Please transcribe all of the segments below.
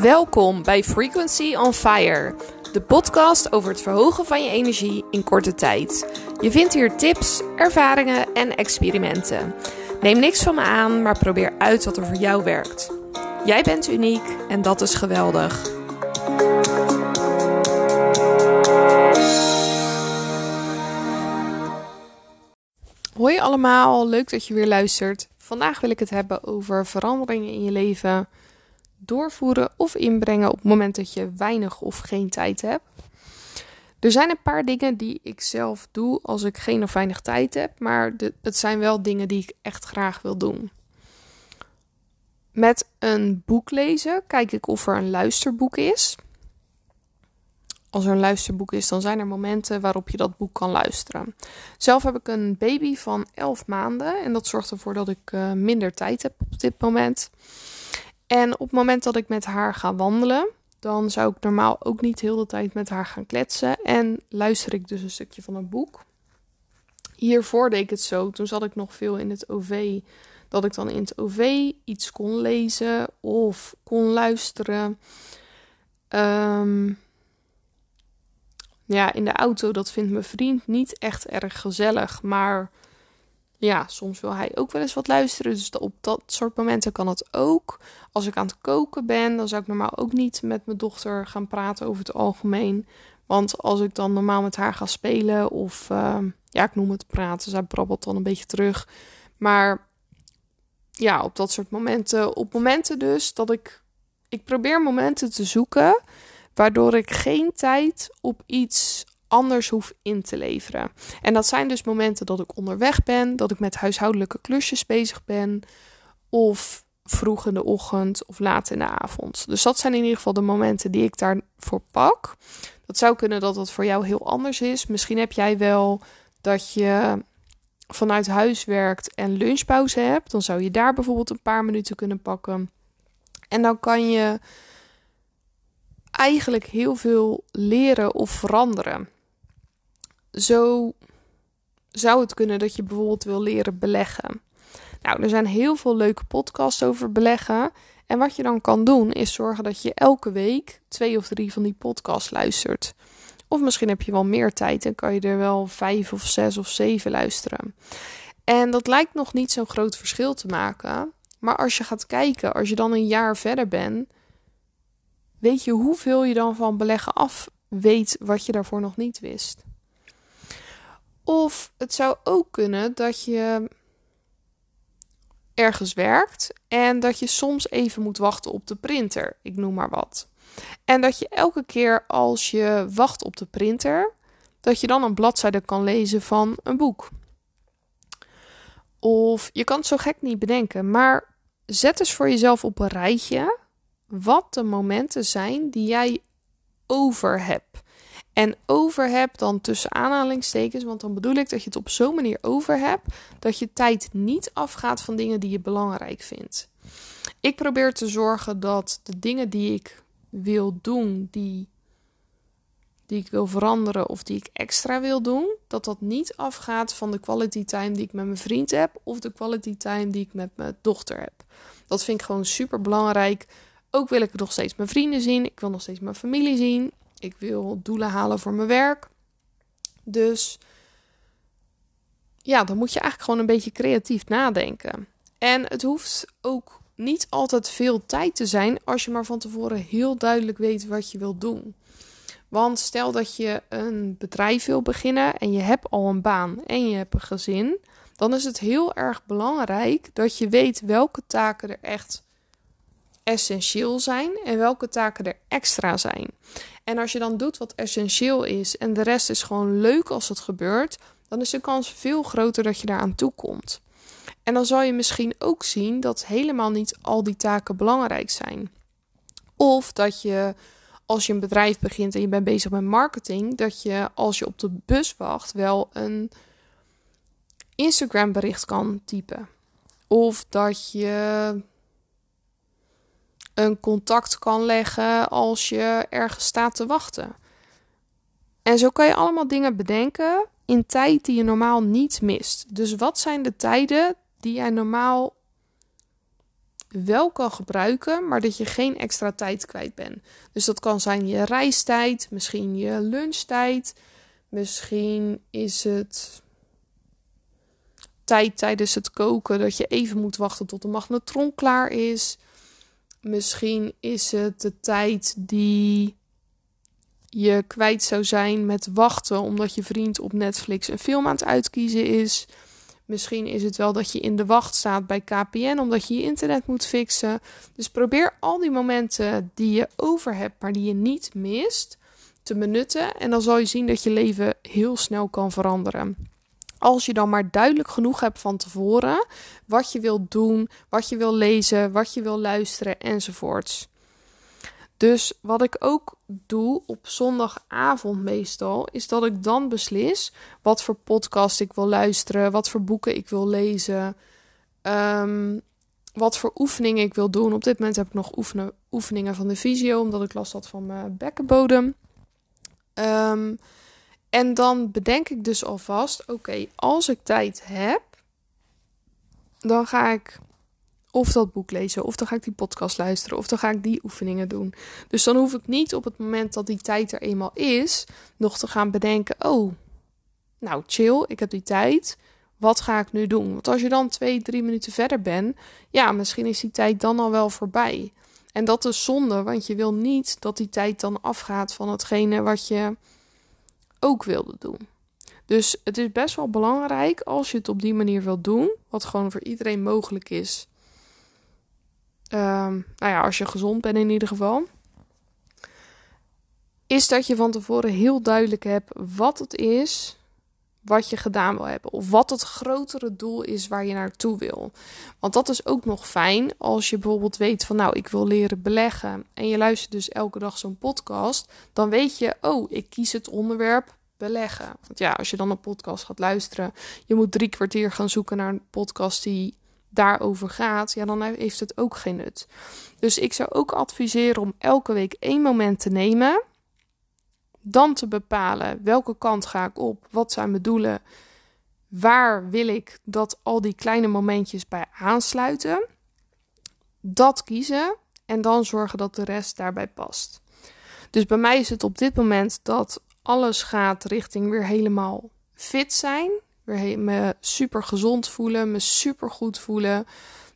Welkom bij Frequency on Fire, de podcast over het verhogen van je energie in korte tijd. Je vindt hier tips, ervaringen en experimenten. Neem niks van me aan, maar probeer uit wat er voor jou werkt. Jij bent uniek en dat is geweldig. Hoi allemaal, leuk dat je weer luistert. Vandaag wil ik het hebben over veranderingen in je leven doorvoeren of inbrengen op het moment dat je weinig of geen tijd hebt. Er zijn een paar dingen die ik zelf doe als ik geen of weinig tijd heb, maar het zijn wel dingen die ik echt graag wil doen. Met een boek lezen kijk ik of er een luisterboek is. Als er een luisterboek is, dan zijn er momenten waarop je dat boek kan luisteren. Zelf heb ik een baby van 11 maanden en dat zorgt ervoor dat ik uh, minder tijd heb op dit moment. En op het moment dat ik met haar ga wandelen, dan zou ik normaal ook niet heel de tijd met haar gaan kletsen. En luister ik dus een stukje van een boek. Hiervoor deed ik het zo. Toen zat ik nog veel in het OV. Dat ik dan in het OV iets kon lezen of kon luisteren. Um, ja, in de auto, dat vindt mijn vriend niet echt erg gezellig. Maar ja, soms wil hij ook wel eens wat luisteren. Dus op dat soort momenten kan het ook. Als ik aan het koken ben, dan zou ik normaal ook niet met mijn dochter gaan praten over het algemeen. Want als ik dan normaal met haar ga spelen of ehm, ja, ik noem het praten, zij brabbelt dan een beetje terug. Maar ja, op dat soort momenten, op momenten dus dat ik, ik probeer momenten te zoeken waardoor ik geen tijd op iets anders hoef in te leveren. En dat zijn dus momenten dat ik onderweg ben, dat ik met huishoudelijke klusjes bezig ben, of vroeg in de ochtend of laat in de avond. Dus dat zijn in ieder geval de momenten die ik daarvoor pak. Dat zou kunnen dat dat voor jou heel anders is. Misschien heb jij wel dat je vanuit huis werkt en lunchpauze hebt. Dan zou je daar bijvoorbeeld een paar minuten kunnen pakken. En dan kan je eigenlijk heel veel leren of veranderen. Zo zou het kunnen dat je bijvoorbeeld wil leren beleggen. Nou, er zijn heel veel leuke podcasts over beleggen. En wat je dan kan doen, is zorgen dat je elke week twee of drie van die podcasts luistert. Of misschien heb je wel meer tijd en kan je er wel vijf of zes of zeven luisteren. En dat lijkt nog niet zo'n groot verschil te maken. Maar als je gaat kijken, als je dan een jaar verder bent, weet je hoeveel je dan van beleggen af weet wat je daarvoor nog niet wist. Of het zou ook kunnen dat je ergens werkt en dat je soms even moet wachten op de printer. Ik noem maar wat. En dat je elke keer als je wacht op de printer, dat je dan een bladzijde kan lezen van een boek. Of je kan het zo gek niet bedenken, maar zet eens voor jezelf op een rijtje wat de momenten zijn die jij over hebt. En over hebt dan tussen aanhalingstekens, want dan bedoel ik dat je het op zo'n manier over hebt dat je tijd niet afgaat van dingen die je belangrijk vindt. Ik probeer te zorgen dat de dingen die ik wil doen, die, die ik wil veranderen of die ik extra wil doen, dat dat niet afgaat van de quality time die ik met mijn vriend heb of de quality time die ik met mijn dochter heb. Dat vind ik gewoon super belangrijk. Ook wil ik nog steeds mijn vrienden zien. Ik wil nog steeds mijn familie zien. Ik wil doelen halen voor mijn werk. Dus ja, dan moet je eigenlijk gewoon een beetje creatief nadenken. En het hoeft ook niet altijd veel tijd te zijn als je maar van tevoren heel duidelijk weet wat je wilt doen. Want stel dat je een bedrijf wil beginnen en je hebt al een baan en je hebt een gezin, dan is het heel erg belangrijk dat je weet welke taken er echt essentieel zijn en welke taken er extra zijn. En als je dan doet wat essentieel is en de rest is gewoon leuk als het gebeurt, dan is de kans veel groter dat je daaraan toe komt. En dan zal je misschien ook zien dat helemaal niet al die taken belangrijk zijn. Of dat je als je een bedrijf begint en je bent bezig met marketing, dat je als je op de bus wacht wel een Instagram bericht kan typen. Of dat je een contact kan leggen als je ergens staat te wachten. En zo kan je allemaal dingen bedenken in tijd die je normaal niet mist. Dus wat zijn de tijden die jij normaal wel kan gebruiken, maar dat je geen extra tijd kwijt bent. Dus dat kan zijn je reistijd, misschien je lunchtijd, misschien is het tijd tijdens het koken dat je even moet wachten tot de magnetron klaar is. Misschien is het de tijd die je kwijt zou zijn met wachten omdat je vriend op Netflix een film aan het uitkiezen is. Misschien is het wel dat je in de wacht staat bij KPN omdat je je internet moet fixen. Dus probeer al die momenten die je over hebt, maar die je niet mist, te benutten. En dan zal je zien dat je leven heel snel kan veranderen. Als je dan maar duidelijk genoeg hebt van tevoren wat je wilt doen, wat je wil lezen, wat je wil luisteren enzovoorts. Dus wat ik ook doe op zondagavond meestal, is dat ik dan beslis wat voor podcast ik wil luisteren, wat voor boeken ik wil lezen, ehm, wat voor oefeningen ik wil doen. Op dit moment heb ik nog oefenen, oefeningen van de visio, omdat ik last had van mijn bekkenbodem. Um, en dan bedenk ik dus alvast: oké, als ik tijd heb, dan ga ik of dat boek lezen, of dan ga ik die podcast luisteren, of dan ga ik die oefeningen doen. Dus dan hoef ik niet op het moment dat die tijd er eenmaal is, nog te gaan bedenken: oh, nou chill, ik heb die tijd. Wat ga ik nu doen? Want als je dan twee, drie minuten verder bent, ja, misschien is die tijd dan al wel voorbij. En dat is zonde, want je wil niet dat die tijd dan afgaat van hetgene wat je ook wilde doen. Dus het is best wel belangrijk als je het op die manier wilt doen, wat gewoon voor iedereen mogelijk is. Um, nou ja, als je gezond bent in ieder geval. Is dat je van tevoren heel duidelijk hebt wat het is wat je gedaan wil hebben. Of wat het grotere doel is waar je naartoe wil. Want dat is ook nog fijn als je bijvoorbeeld weet van nou, ik wil leren beleggen. En je luistert dus elke dag zo'n podcast. Dan weet je, oh, ik kies het onderwerp beleggen. Want ja, als je dan een podcast gaat luisteren, je moet drie kwartier gaan zoeken naar een podcast die daarover gaat, ja, dan heeft het ook geen nut. Dus ik zou ook adviseren om elke week één moment te nemen, dan te bepalen welke kant ga ik op, wat zijn mijn doelen, waar wil ik dat al die kleine momentjes bij aansluiten, dat kiezen en dan zorgen dat de rest daarbij past. Dus bij mij is het op dit moment dat alles gaat richting weer helemaal fit zijn. Weer me super gezond voelen, me super goed voelen.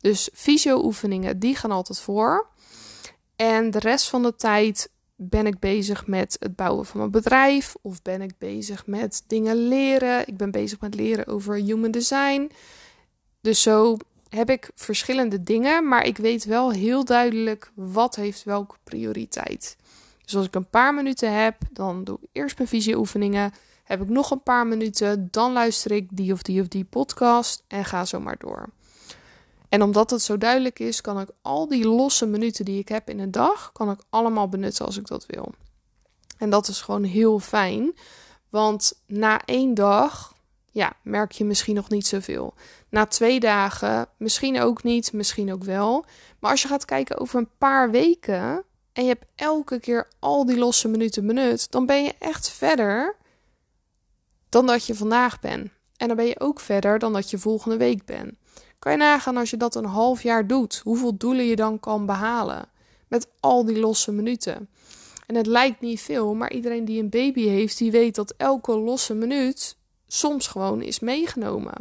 Dus fysio-oefeningen, die gaan altijd voor. En de rest van de tijd ben ik bezig met het bouwen van mijn bedrijf. Of ben ik bezig met dingen leren. Ik ben bezig met leren over human design. Dus zo heb ik verschillende dingen. Maar ik weet wel heel duidelijk wat heeft welke prioriteit. Dus als ik een paar minuten heb, dan doe ik eerst mijn visieoefeningen. Heb ik nog een paar minuten, dan luister ik die of die of die podcast en ga zo maar door. En omdat het zo duidelijk is, kan ik al die losse minuten die ik heb in een dag, kan ik allemaal benutten als ik dat wil. En dat is gewoon heel fijn, want na één dag, ja, merk je misschien nog niet zoveel. Na twee dagen, misschien ook niet, misschien ook wel. Maar als je gaat kijken over een paar weken, en je hebt elke keer al die losse minuten benut, dan ben je echt verder dan dat je vandaag bent. En dan ben je ook verder dan dat je volgende week bent. Kan je nagaan als je dat een half jaar doet, hoeveel doelen je dan kan behalen met al die losse minuten. En het lijkt niet veel, maar iedereen die een baby heeft, die weet dat elke losse minuut soms gewoon is meegenomen.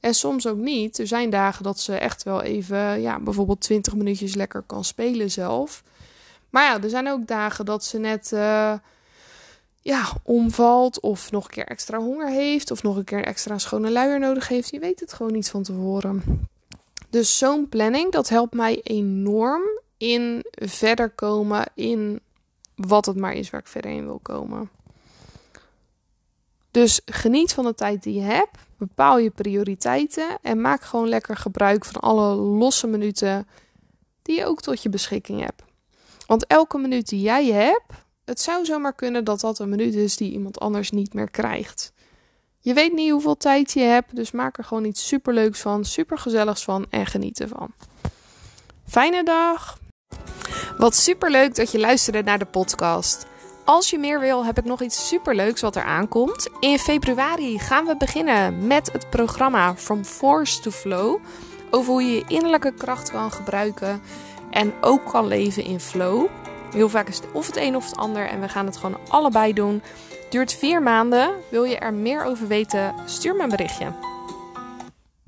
En soms ook niet. Er zijn dagen dat ze echt wel even, ja, bijvoorbeeld 20 minuutjes lekker kan spelen zelf. Maar ja, er zijn ook dagen dat ze net uh, ja, omvalt of nog een keer extra honger heeft of nog een keer extra schone luier nodig heeft. Je weet het gewoon niet van tevoren. Dus zo'n planning, dat helpt mij enorm in verder komen in wat het maar is waar ik verder in wil komen. Dus geniet van de tijd die je hebt. Bepaal je prioriteiten en maak gewoon lekker gebruik van alle losse minuten die je ook tot je beschikking hebt. Want elke minuut die jij hebt, het zou zomaar kunnen dat dat een minuut is die iemand anders niet meer krijgt. Je weet niet hoeveel tijd je hebt, dus maak er gewoon iets superleuks van, supergezelligs van en geniet ervan. Fijne dag! Wat superleuk dat je luisterde naar de podcast. Als je meer wil, heb ik nog iets superleuks wat er aankomt. In februari gaan we beginnen met het programma From Force to Flow over hoe je je innerlijke kracht kan gebruiken en ook kan leven in flow. Heel vaak is het of het een of het ander en we gaan het gewoon allebei doen. Duurt vier maanden. Wil je er meer over weten? Stuur me een berichtje.